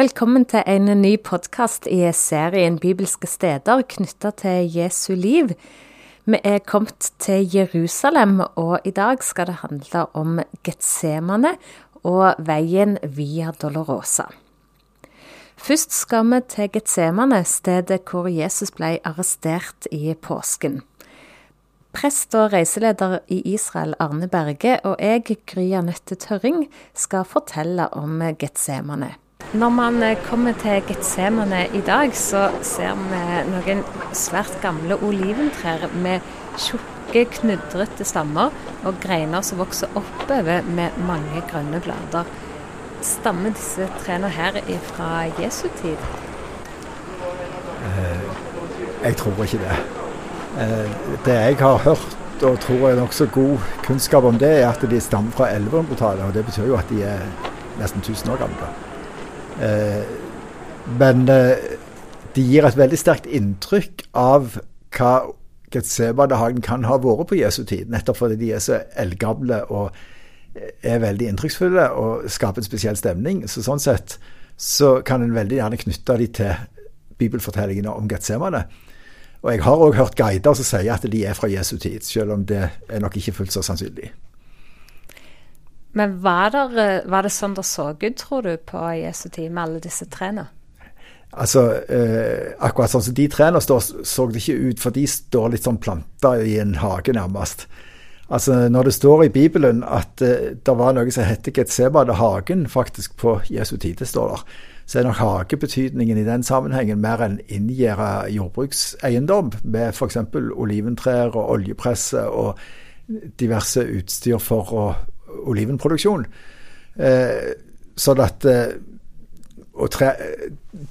Velkommen til en ny podkast i serien Bibelske steder knytta til Jesu liv. Vi er kommet til Jerusalem, og i dag skal det handle om Getsemane og veien via Dolorosa. Først skal vi til Getsemane, stedet hvor Jesus ble arrestert i påsken. Prest og reiseleder i Israel, Arne Berge, og jeg, Gry Anette Tørring, skal fortelle om Getsemane. Når man eh, kommer til Getsemane i dag, så ser vi noen svært gamle oliventrær med tjukke, knudrete stammer og greiner som vokser oppover med mange grønne blader. Stammer disse trærne her fra Jesu tid? Eh, jeg tror ikke det. Eh, det jeg har hørt og tror er nokså god kunnskap om det, er at de stammer fra 1100-tallet. Og det betyr jo at de er nesten 1000 år gamle. Eh, men de gir et veldig sterkt inntrykk av hva Getsebane-hagen kan ha vært på Jesu tid. Nettopp fordi de er så eldgamle og er veldig inntrykksfulle og skaper en spesiell stemning. Så sånn sett så kan en veldig gjerne knytte de til bibelfortellingene om Getsemane. Og jeg har òg hørt guider som sier at de er fra Jesu tid, selv om det er nok ikke fullt så sannsynlig. Men var, der, var det sånn det så ut, tror du, på Jesu tid med alle disse trærne? Altså, eh, akkurat sånn som de trærne står, så det ikke ut, for de står litt sånn planta i en hage, nærmest. Altså, Når det står i Bibelen at eh, det var noe som het Getsebade hagen, faktisk på Jesu tid, det står der, så er nok hagebetydningen i den sammenhengen mer enn inngjerda jordbrukseiendom, med f.eks. oliventrær og oljepresse og diverse utstyr for å, olivenproduksjon. Eh, sånn at eh, og tre,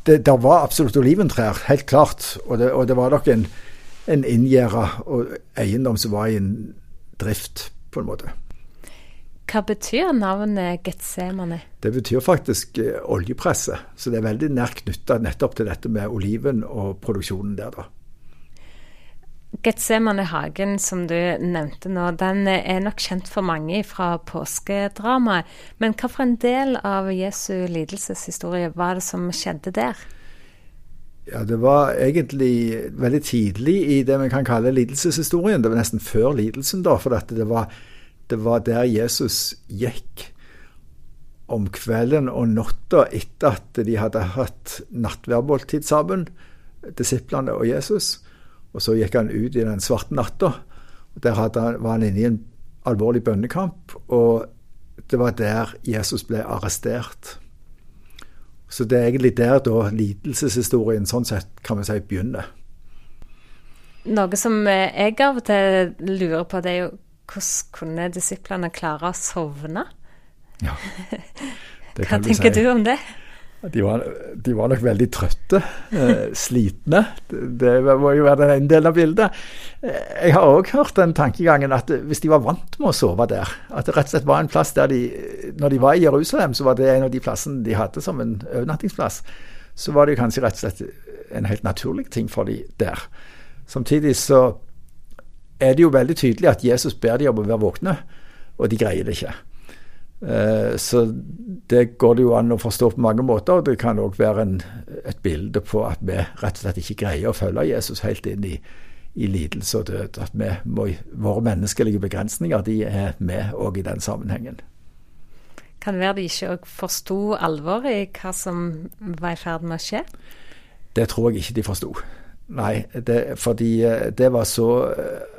det, det, var absolutt oliventrær, helt klart. Og det, og det var nok en, en inngjerda eiendom som var i en drift, på en måte. Hva betyr navnet Getsemane? Det betyr faktisk eh, oljepresse. Så det er veldig nært knytta nettopp til dette med oliven og produksjonen der, da. Getsemane hagen, som du nevnte nå, den er nok kjent for mange fra påskedramaet. Men hva for en del av Jesu lidelseshistorie var det som skjedde der? Ja, Det var egentlig veldig tidlig i det vi kan kalle lidelseshistorien. Det var nesten før lidelsen, da. For det var det var der Jesus gikk om kvelden og natta etter at de hadde hatt nattverdmåltid sammen, disiplene og Jesus. Og så gikk han ut i den svarte natta. Der han, var han inne i en alvorlig bønnekamp, og det var der Jesus ble arrestert. Så det er egentlig der da lidelseshistorien sånn sett kan vi si begynner. Noe som jeg av og til lurer på, det er jo hvordan kunne disiplene klare å sovne? Ja, det kan Hva tenker si. du om det? De var, de var, nok veldig trøtte, eh, slitne. Det må jo være den ene delen av bildet. Eh, jeg har òg hørt den tankegangen at hvis de var vant med å sove der, at det rett og slett var en plass der de Når de var i Jerusalem, så var det en av de plassene de hadde som en overnattingsplass. Så var det kanskje rett og slett en helt naturlig ting for de der. Samtidig så er det jo veldig tydelig at Jesus ber de om å være våkne, og de greier det ikke. Eh, så det går det jo an å forstå på mange måter. og Det kan òg være en, et bilde på at vi rett og slett ikke greier å følge Jesus helt inn i, i lidelse og død. At vi må, våre menneskelige begrensninger de er med òg i den sammenhengen. Kan det være de ikke òg forsto alvoret i hva som var i ferd med å skje? Det tror jeg ikke de forsto. Nei, det, fordi eh, det var så eh,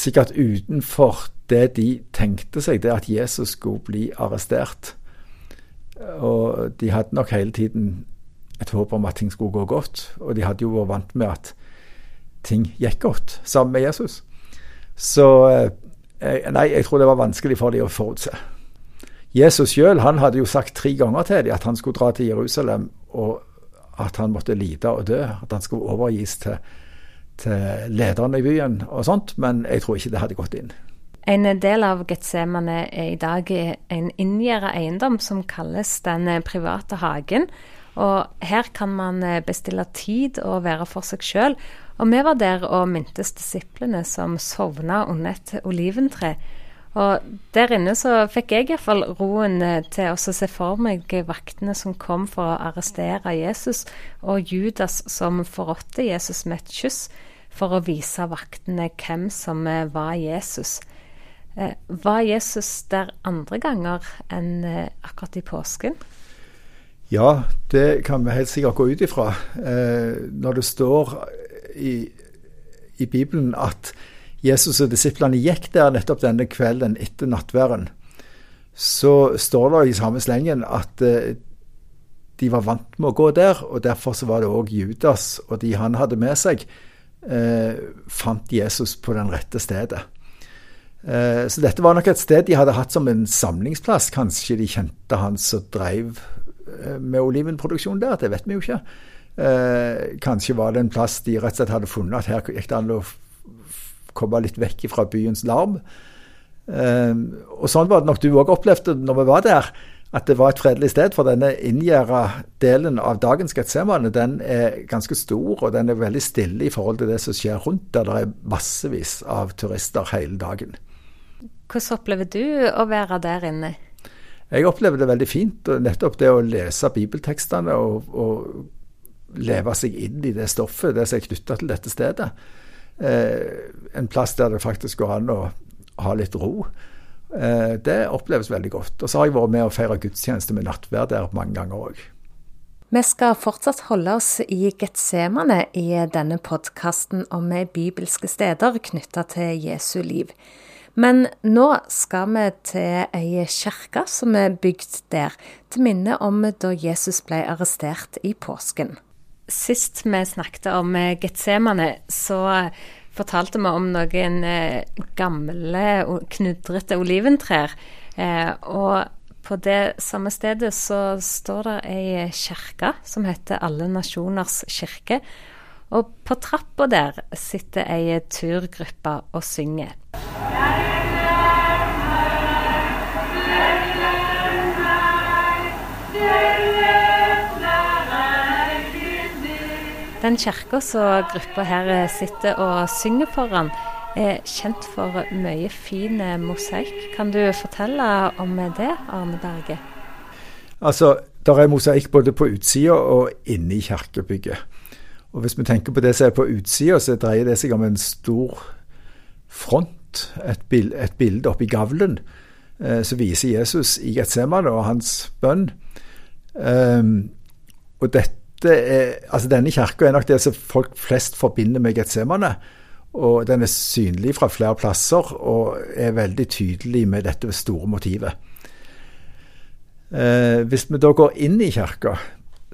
sikkert utenfor det de tenkte seg, det at Jesus skulle bli arrestert. Og de hadde nok hele tiden et håp om at ting skulle gå godt. Og de hadde jo vært vant med at ting gikk godt sammen med Jesus. Så eh, nei, jeg tror det var vanskelig for dem å forutse. Jesus sjøl hadde jo sagt tre ganger til dem at han skulle dra til Jerusalem, og at han måtte lide og dø. At han skulle overgis til til lederne i byen og sånt, men jeg tror ikke det hadde gått inn. En del av Getsemane er i dag en inngjerda eiendom som kalles Den private hagen. Og her kan man bestille tid og være for seg sjøl. Og vi var der og mintes disiplene som sovna under et oliventre. Og der inne så fikk jeg iallfall roen eh, til å se for meg vaktene som kom for å arrestere Jesus, og Judas som forrådte Jesus med et kyss for å vise vaktene hvem som eh, var Jesus. Eh, var Jesus der andre ganger enn akkurat i påsken? Ja, det kan vi helt sikkert gå ut ifra. når det står i, i Bibelen at Jesus og disiplene gikk der nettopp denne kvelden etter nattværen, så står det i samme slengen at eh, de var vant med å gå der, og derfor så var det òg Judas og de han hadde med seg, eh, fant Jesus på den rette stedet. Eh, så dette var nok et sted de hadde hatt som en samlingsplass. Kanskje de kjente han som drev eh, med olivenproduksjon der, det vet vi jo ikke. Eh, kanskje var det en plass de rett og slett hadde funnet at her gikk det an å komme litt vekk fra byens larm. Um, og sånn var det nok du òg opplevde når vi var der, at det var et fredelig sted. For denne inngjerda delen av dagens Getsemane den er ganske stor, og den er veldig stille i forhold til det som skjer rundt, der det er massevis av turister hele dagen. Hvordan opplever du å være der inne? Jeg opplever det veldig fint. og Nettopp det å lese bibeltekstene og, og leve seg inn i det stoffet, det som er knytta til dette stedet. Eh, en plass der det faktisk går an å ha litt ro. Eh, det oppleves veldig godt. Og så har jeg vært med å feire gudstjeneste med nattverd der mange ganger òg. Vi skal fortsatt holde oss i Getsemane i denne podkasten om bibelske steder knytta til Jesu liv. Men nå skal vi til ei kirke som er bygd der, til minne om da Jesus ble arrestert i påsken. Sist vi snakket om eh, Getsemane, så fortalte vi om noen eh, gamle, knudrete oliventrær. Eh, og på det samme stedet så står det ei kirke som heter Alle nasjoners kirke. Og på trappa der sitter ei turgruppe og synger. Den kirka som gruppa her eh, sitter og synger foran, er kjent for mye fin eh, mosaikk. Kan du fortelle om det, Arne Berge? Altså, Det er mosaikk både på utsida og inne i kirkebygget. Og Hvis vi tenker på det som er på utsida, så dreier det seg om en stor front, et, bild, et bilde oppi gavlen, eh, som viser Jesus i Getsemane og hans bønn. Um, og dette er, altså Denne kirka er nok det som folk flest forbinder med Getsemane. Og den er synlig fra flere plasser og er veldig tydelig med dette store motivet. Eh, hvis vi da går inn i kirka,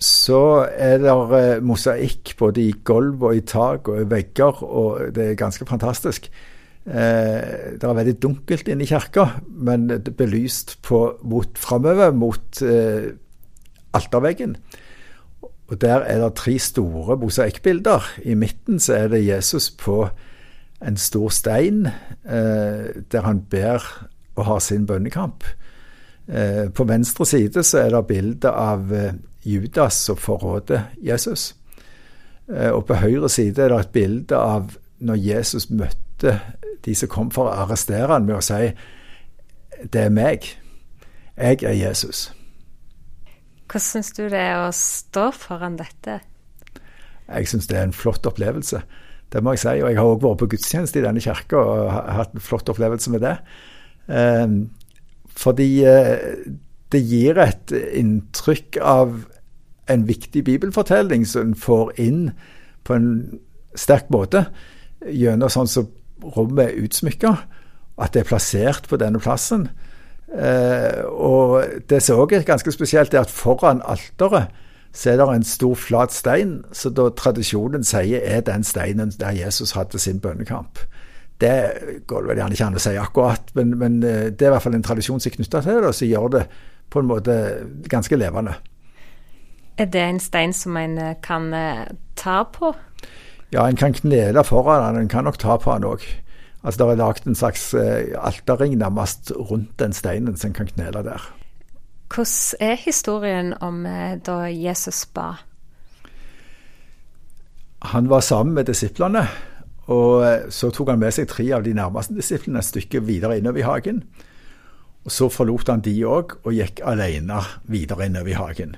så er det eh, mosaikk både i gulv og i tak og i vegger, og det er ganske fantastisk. Eh, det er veldig dunkelt inne i kirka, men belyst på, mot framover mot eh, alterveggen. Og Der er det tre store mosaikkbilder. I midten så er det Jesus på en stor stein, eh, der han ber og har sin bønnekamp. Eh, på venstre side så er det bilde av eh, Judas som forråder Jesus. Eh, og på høyre side er det et bilde av når Jesus møtte de som kom for å arrestere ham, med å si 'Det er meg. Jeg er Jesus'. Hvordan syns du det er å stå foran dette? Jeg syns det er en flott opplevelse. Det må jeg si. Og jeg har òg vært på gudstjeneste i denne kirka og hatt en flott opplevelse med det. Eh, fordi eh, det gir et inntrykk av en viktig bibelfortelling som en får inn på en sterk måte gjennom sånn som rommet er utsmykka, at det er plassert på denne plassen. Eh, og det som òg er ganske spesielt, er at foran alteret så er det en stor, flat stein, så da tradisjonen sier er den steinen der Jesus hadde sin bønnekamp. Det går vel gjerne ikke an å si akkurat, men, men, eh, det er i hvert fall en tradisjon som er knytta til det, og som gjør det på en måte ganske levende. Er det en stein som en eh, kan ta på? Ja, en kan knele foran den. En kan nok ta på den òg. Altså Det er lagd en slags eh, alterring nærmest rundt den steinen som kan knele der. Hvordan er historien om eh, da Jesus ba? Han var sammen med disiplene, Og eh, så tok han med seg tre av de nærmeste disiplene et stykke videre innover i hagen. Og Så forlot han de òg, og gikk alene videre innover i hagen.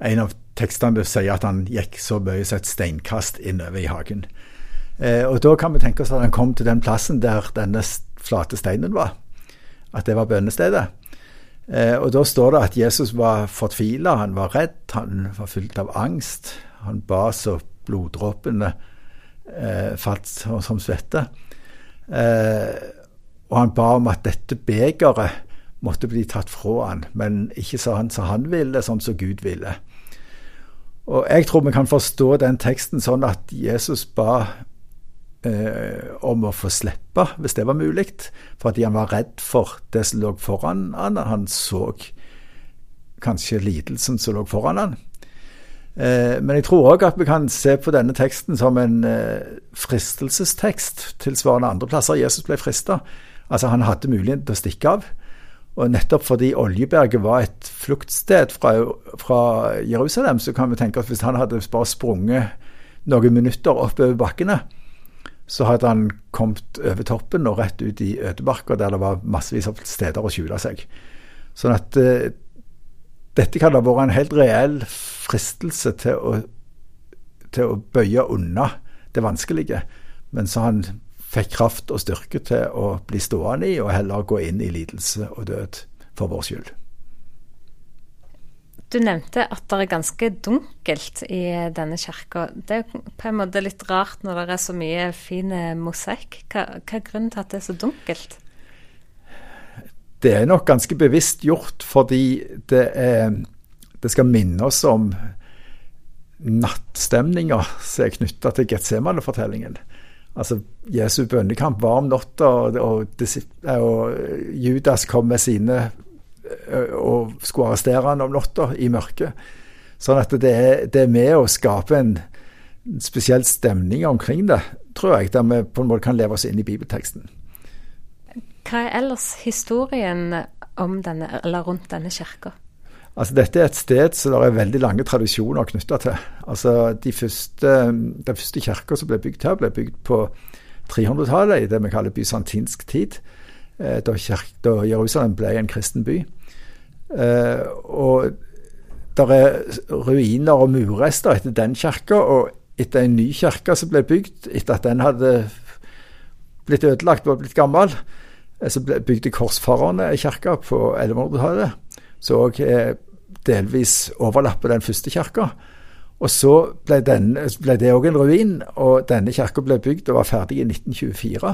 En av tekstene sier at han gikk så mye som et steinkast innover i hagen. Eh, og Da kan vi tenke oss at han kom til den plassen der denne flate steinen var. At det var bønnestedet. Eh, og Da står det at Jesus var fortvila, han var redd, han var fylt av angst. Han ba så bloddråpene eh, falt som svette. Eh, og han ba om at dette begeret måtte bli tatt fra han, men ikke sånn som han ville, sånn som Gud ville. Og Jeg tror vi kan forstå den teksten sånn at Jesus ba eh, om å få slippe, hvis det var mulig, fordi han var redd for det som lå foran han. Han så kanskje lidelsen som lå foran han. Eh, men jeg tror òg at vi kan se på denne teksten som en eh, fristelsestekst, tilsvarende andre plasser Jesus ble frista. Altså, han hadde mulighet til å stikke av. Og nettopp fordi Oljeberget var et fluktsted fra, fra, Jerusalem, så kan vi tenke at hvis han hadde bare sprunget noen minutter oppover bakkene, så hadde han kommet over toppen og rett ut i ødemarka der det var massevis av steder å skjule seg. Sånn at eh, dette kan ha vært en helt reell fristelse til å, til å bøye unna det vanskelige. Men så han fikk kraft og styrke til å bli stående i, og heller gå inn i lidelse og død for vår skyld. Du nevnte at det er ganske dunkelt i denne kirka. Det er på en måte litt rart når det er så mye fin mosaikk. Hva, hva er grunnen til at det er så dunkelt? Det er nok ganske bevisst gjort fordi det, er, det skal minne oss om nattstemninga som er knytta til Getsemane-fortellingen. Altså, Jesu bønnekamp var om natta, og, og, og, Judas kom med sine og skulle arrestere han om natta i mørket. Sånn at det er, det er med å skape en spesiell stemning omkring det, tror jeg, der vi på en måte kan leve oss inn i bibelteksten. Hva er ellers historien om denne, eller rundt denne kirka? Altså, dette er et sted som det er veldig lange tradisjoner knytta til. Altså, de første, Den første kirka som ble bygd her, ble bygd på 300-tallet, i det vi kaller bysantinsk tid. Da, da, da, Jerusalem ble en kristen by. Eh, og der er ruiner og murrester etter den kirka, og etter en ny kirke som ble bygd etter at den hadde blitt ødelagt og blitt gammel. Eh, så bygde korsfarerne ei kirke på 1100-tallet, som òg delvis overlapper den første kirka. Og så ble, den, ble det òg en ruin, og denne kirka ble bygd og var ferdig i 1924.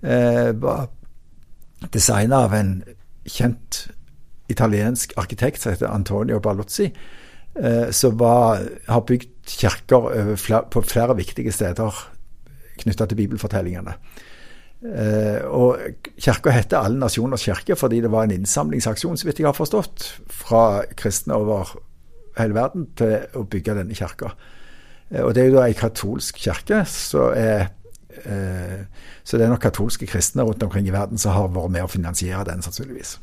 Eh, var designa av en kjent italiensk arkitekt som heter Antonio Ballozzi, eh, som har bygd kirker flere, på flere viktige steder knytta til bibelfortellingene. Eh, og Kirka heter Alle nasjoners kirke fordi det var en innsamlingsaksjon, så vidt jeg har forstått, fra kristne over hele verden til å bygge denne kirka. Eh, og det er jo da ei katolsk kirke, så, er, eh, så det er nok katolske kristne rundt omkring i verden som har vært med å finansiere den, sannsynligvis.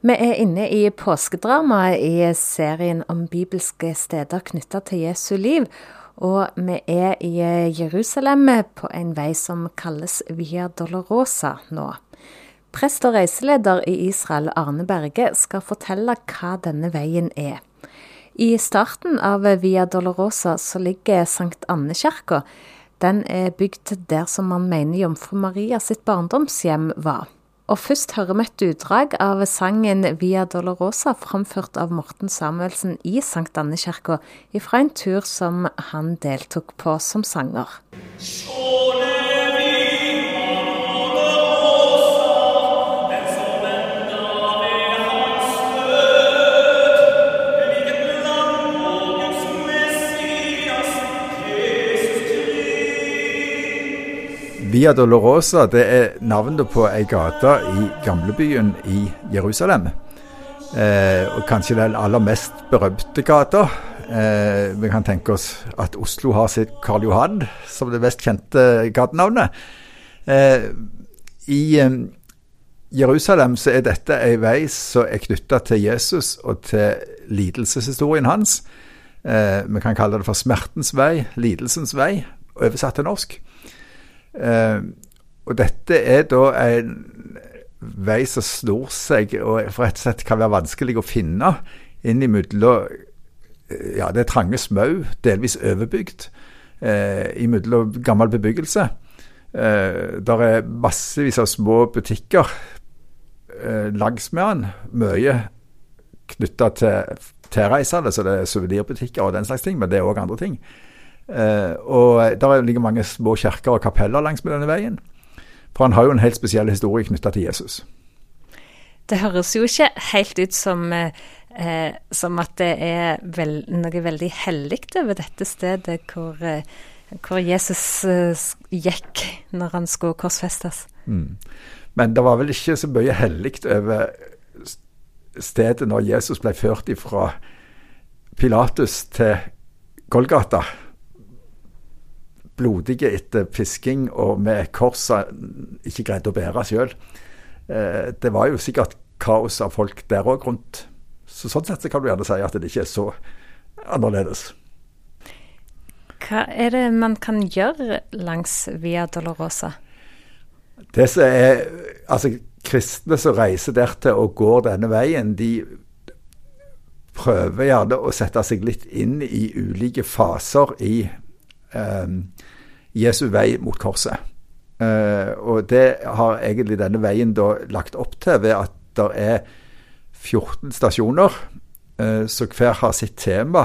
Vi er inne i påskedramaet i serien om bibelske steder knytta til Jesu liv. Og vi er i Jerusalem på en vei som kalles Via Dolorosa nå. Prest og reiseleder i Israel, Arne Berge, skal fortelle hva denne veien er. I starten av Via Dolorosa så ligger Sankt Anne-kirka. Den er bygd der som man mener jomfru Maria sitt barndomshjem var. Og først hører vi et utdrag av sangen Via Dolorosa, framført av Morten Samuelsen i Sankt Anne-kirka, fra en tur som han deltok på som sanger. Skåle! Via Dolorosa det er navnet på ei gate i gamlebyen i Jerusalem. Eh, og kanskje den aller mest berømte gata. Eh, vi kan tenke oss at Oslo har sitt Karl Johan som det mest kjente gatenavnet. Eh, I eh, Jerusalem så er dette ei vei som er knytta til Jesus og til lidelseshistorien hans. Eh, vi kan kalle det for smertens vei, lidelsens vei, oversatt til norsk. Eh, og dette er da en vei som snor seg, og rett og slett kan være vanskelig å finne innimellom ja, det er trange smau, delvis overbygd, eh, imellom gammel bebyggelse. Eh, der er massevis av små butikker eh, langsmed den. Mye knytta til tilreisende, så det er suvenirbutikker og den slags ting, men det er òg andre ting. Eh, og der ligger mange små kirker og kapeller langsmed denne veien. For han har jo en helt spesiell historie knytta til Jesus. Det høres jo ikke helt ut som, eh, som at det er vel, noe veldig hellig over dette stedet hvor, eh, hvor Jesus eh, gikk når han skulle korsfestes. Mm. Men det var vel ikke så mye hellig over stedet når Jesus ble ført fra Pilatus til Golgata blodige etter pisking og med korset ikke greide å bære sjøl. Eh, det var jo sikkert kaos av folk der òg rundt. Så sånn sett så kan du gjerne si at det ikke er så annerledes. Hva er det man kan gjøre langs Via Dolorosa? Det som er, altså Kristne som reiser dertil og går denne veien, de prøver gjerne å sette seg litt inn i ulike faser i eh, Jesu vei mot korset. Eh, og det har egentlig denne veien da lagt opp til ved at det er 14 stasjoner så som hver har sitt tema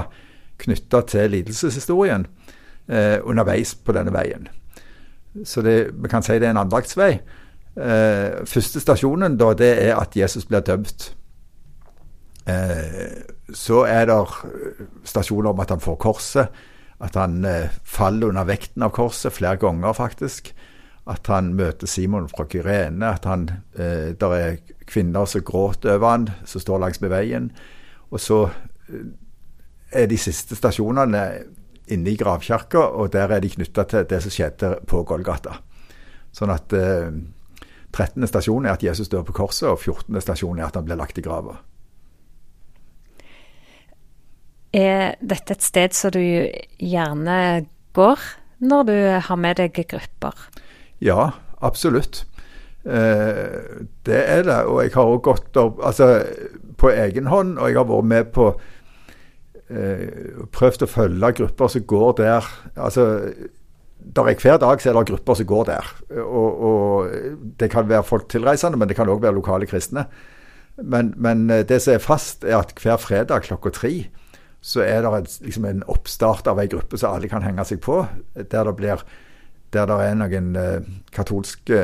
knytta til lidelseshistorien eh, underveis på denne veien. Så det, vi kan si det er en andaktsvei. Eh, første stasjonen da, det er at Jesus blir dømt. Eh, så er det stasjoner om at han får korset at han eh, faller under vekten av korset flere ganger, faktisk. At han møter Simon fra Kyrene. At han, eh, der er kvinner som gråter over han, som står langs med veien. Og så eh, er de siste stasjonene inne i gravkirka, og der er de knytta til det som skjedde på Golgata. Sånn at eh, 13. stasjon er at Jesus dør på korset, og 14. stasjon er at han blir lagt i grava. Er dette et sted som du gjerne går når du har med deg grupper? Ja, absolutt. Eh, det er det. Og jeg har òg gått opp altså, på egen hånd, og jeg har vært med på eh, Prøvd å følge grupper som går der. Altså, der er Hver dag så er det grupper som går der. Og, og Det kan være folk tilreisende, men det kan òg være lokale kristne. Men, men, det som er fast, er at hver fredag klokka tre så er det et, liksom en oppstart av ei gruppe som alle kan henge seg på. Der det, blir, der det er noen eh, katolske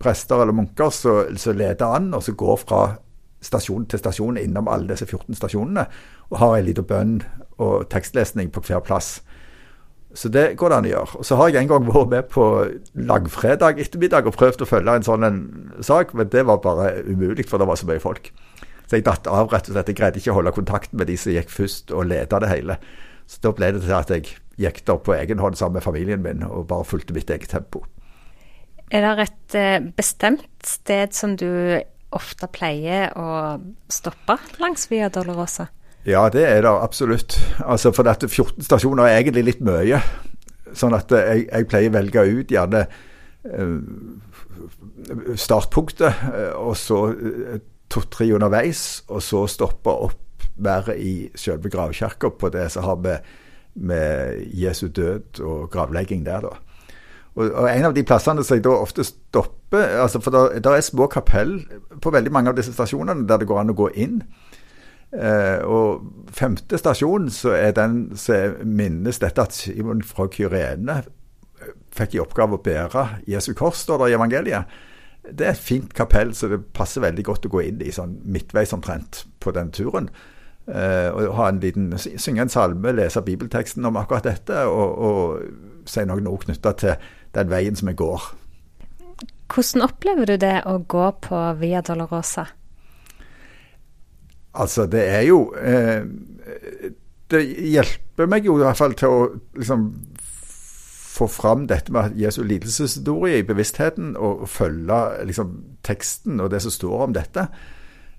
prester eller munker som leder an, og som går fra stasjon til stasjon innom alle disse 14 stasjonene, og har ei lita bønn og tekstlesning på hver plass. Så det går det an å gjøre. Og så har jeg en gang vært med på langfredag ettermiddag og prøvd å følge en sånn en sak, men det var bare umulig, for det var så mye folk. Så jeg datt av, rett og slett. Jeg greide ikke å holde kontakten med de som gikk først, og leda det hele. Så da ble det til at jeg gikk der på egen hånd sammen med familien min, og bare fulgte mitt eget tempo. Er det et eh, bestemt sted som du ofte pleier å stoppe langs Via Dolorosa? Ja, det er det absolutt. Altså, for dette 14 stasjoner er egentlig litt mye. Sånn at eh, jeg, jeg pleier å velge ut gjerne uh, startpunktet, og så to-tre underveis, og så stoppe opp mer i selve gravkirka på det som har med, med Jesu død og gravlegging der, da. Og, og, En av de plassene som jeg da ofte stopper altså For det er små kapell på veldig mange av disse stasjonene der det går an å gå inn. Eh, og femte stasjon så er den som minnes dette at Simon fra Kyrene fikk i oppgave å bære Jesu kors, står det i evangeliet det er et fint kapell, så det passer veldig godt å gå inn i sånn midtveis omtrent på den turen. Uh, og ha en liten, Synge en salme, lese bibelteksten om akkurat dette, og, og si noen ord knytta til den veien som vi går. Hvordan opplever du det å gå på Via Dolorosa? Altså, det er jo eh, Det hjelper meg jo i hvert fall til å liksom få fram dette med Jesu lidelseshistorie i bevisstheten, og følge liksom, teksten og det som står om dette.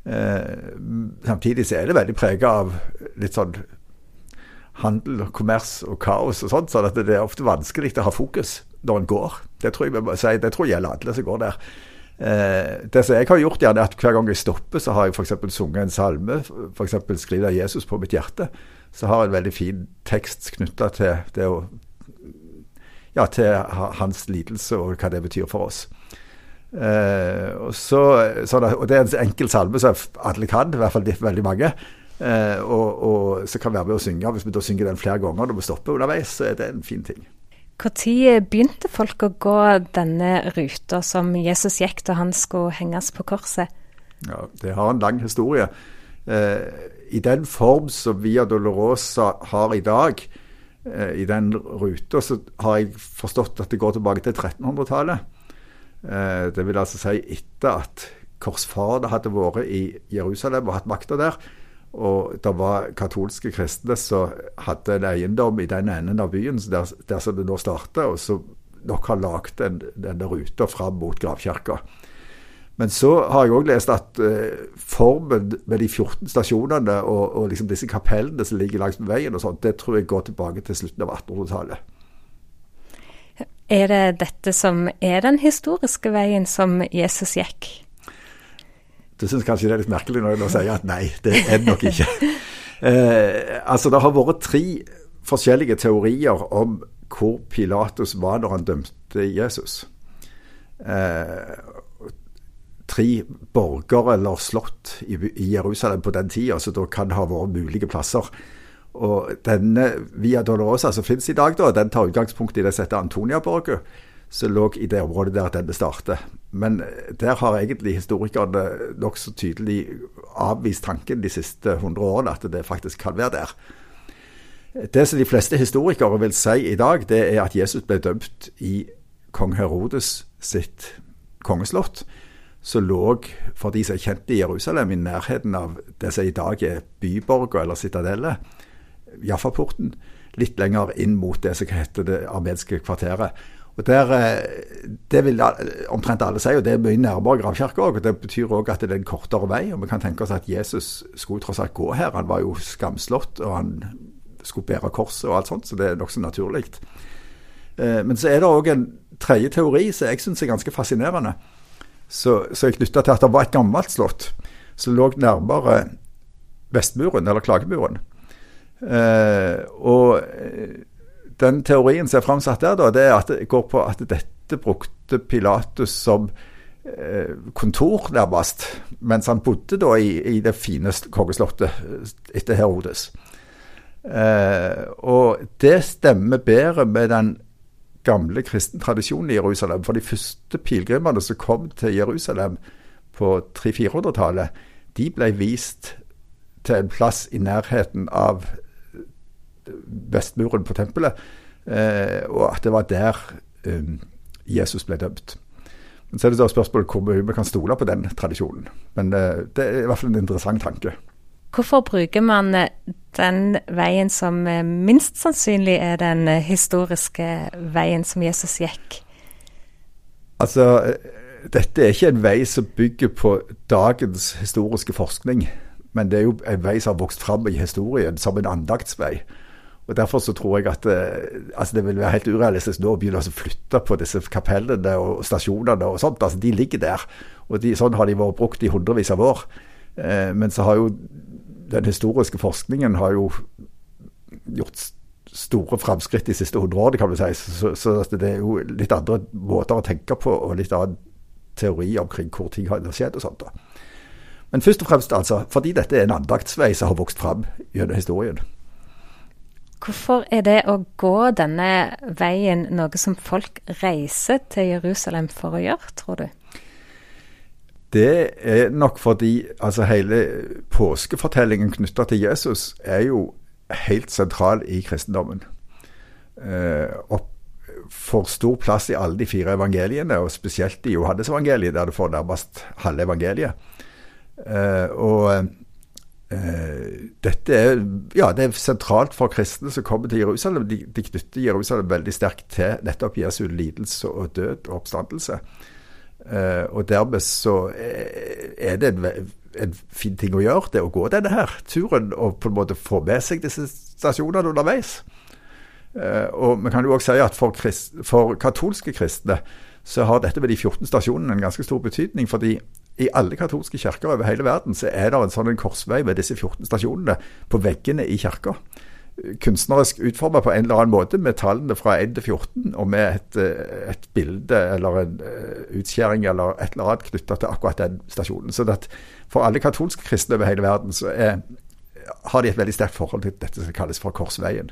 Eh, samtidig så er det veldig prega av litt sånn handel, og kommers og kaos og sånt, sånn at det er ofte vanskelig å ha fokus. når en går. Det tror jeg si, det tror jeg gjelder alle som går der. Eh, det som jeg har gjort, gjerne, er at hver gang jeg stopper, så har jeg f.eks. sunget en salme. F.eks. skriver Jesus på mitt hjerte'. Så har jeg en veldig fin tekst knytta til det å ja, til hans lidelse og hva det betyr for oss. Eh, og, så, så det, og, det, er en enkel salme som alle kan, i hvert fall veldig mange. Eh, og, og, så kan være med å synge. Hvis vi da synger den flere ganger når vi stopper underveis, så er det en fin ting. Når begynte folk å gå denne ruta som Jesus gikk da han skulle henges på korset? Ja, Det har en lang historie. Eh, I den form som Via Dolorosa har i dag, i den ruta, så har jeg forstått at det går tilbake til 1300-tallet. Eh, det vil altså si etter at korsfarerne hadde vært i Jerusalem og hatt makta der. Og det var katolske kristne som hadde en eiendom i den enden av byen der, der som det nå starter, og som nok har lagd den, denne ruta fram mot gravkirka. Men så har jeg òg lest at eh, formen med de 14 stasjonene og, og liksom disse kapellene som ligger langs veien, og sånt, det tror jeg går tilbake til slutten av 1800-tallet. Er det dette som er den historiske veien som Jesus gikk? Du syns kanskje det er litt merkelig når jeg nå sier at nei, det er det nok ikke. Eh, altså, Det har vært tre forskjellige teorier om hvor Pilatus var når han dømte Jesus. Eh, tre borger eller slott i, Jerusalem på den tida, så da kan det ha vært mulige plasser. Og denne Via Dolorosa som finnes i dag, da, den tar utgangspunkt i det som heter Antoniaborget som lå i det området der denne startet. Men eh, der har egentlig historikerne nokså tydelig avvist tanken de siste 100 årene, at det faktisk kan være der. Det som de fleste historikere vil si i dag, det er at Jesus ble dømt i kong Herodes sitt kongeslott, som lå, for de som er kjent i Jerusalem, i nærheten av det som i dag er Byborga eller sitadellet, Jaffaporten, litt lenger inn mot det som heter det armenske kvarteret. Og der, eh, Det vil omtrent alle si, og det er mye nærmere gravkirka òg. Det betyr òg at det er en kortere vei. og Vi kan tenke oss at Jesus skulle tross alt gå her. Han var jo skamslått, og han skulle bære korset og alt sånt, så det er nokså naturlig. Eh, men så er det òg en tredje teori som jeg syns er ganske fascinerende. Så, så er knytta til at det var et gammelt slott som lå nærmere Vestmuren, eller Klagemuren. Eh, og den teorien som er framsatt der, da, det er at det går på at dette brukte Pilatus som eh, kontor, nærmest, mens han bodde da i, i det fine kongeslottet eh, etter Herodes. Eh, og det stemmer bedre med den gamle kristne tradisjonen i Jerusalem. For de første pilegrimene som kom til Jerusalem på 300-400-tallet, de ble vist til en plass i nærheten av vestmuren på tempelet, eh, og at det var der eh, Jesus ble dømt. Men Så er det da spørsmålet hvor mye vi kan stole på den tradisjonen. Men eh, det er i hvert fall en interessant tanke. Hvorfor bruker man den veien som minst sannsynlig er den historiske veien som Jesus gikk? Altså, dette er ikke en vei som bygger på dagens historiske forskning. Men det er jo en vei som har vokst fram i historien som en andaktsvei. Og Derfor så tror jeg at eh, altså det vil være helt urealistisk nå å begynne å flytte på disse kapellene og stasjonene og sånt. altså De ligger der. og de, Sånn har de vært brukt i hundrevis av år. Eh, men så har jo den historiske forskningen har jo gjort store framskritt de siste hundre årene, kan vi si. Så, så, det er jo litt andre måter å tenke på, og litt annen teori omkring hvor ting har skjedd og sånt. da. Men først og fremst altså, fordi dette er en andaktsvei som har vokst fram gjennom historien. Hvorfor er det å gå denne veien noe som folk reiser til Jerusalem for å gjøre, tror du? Det er nok fordi altså hele påskefortellingen knytta til Jesus er jo helt sentral i kristendommen. Eh, og får stor plass i alle de fire evangeliene, og spesielt i Johannes-evangeliet, der du får nærmest halve evangeliet. Eh, og eh, dette er, ja, det er sentralt for kristne som kommer til Jerusalem. De, de knytter Jerusalem veldig sterkt til nettopp Jesu lidelse og død og oppstandelse. Uh, og dermed så er det en, en, fin ting å gjøre, det å gå denne her turen og på en måte få med seg disse stasjonene underveis. Og vi kan jo også si at for, krist, for katolske kristne så har dette med de 14 stasjonene en ganske stor betydning. fordi i alle katolske kirker over hele verden så er det en sånn korsvei med disse 14 stasjonene på veggene i kirka. Kunstnerisk utforma på en eller annen måte, med tallene fra 1 til 14, og med et, et bilde eller en utskjæring eller et eller annet knytta til akkurat den stasjonen. Så for alle katolske kristne over hele verden så er, har de et veldig sterkt forhold til dette som kalles for Korsveien.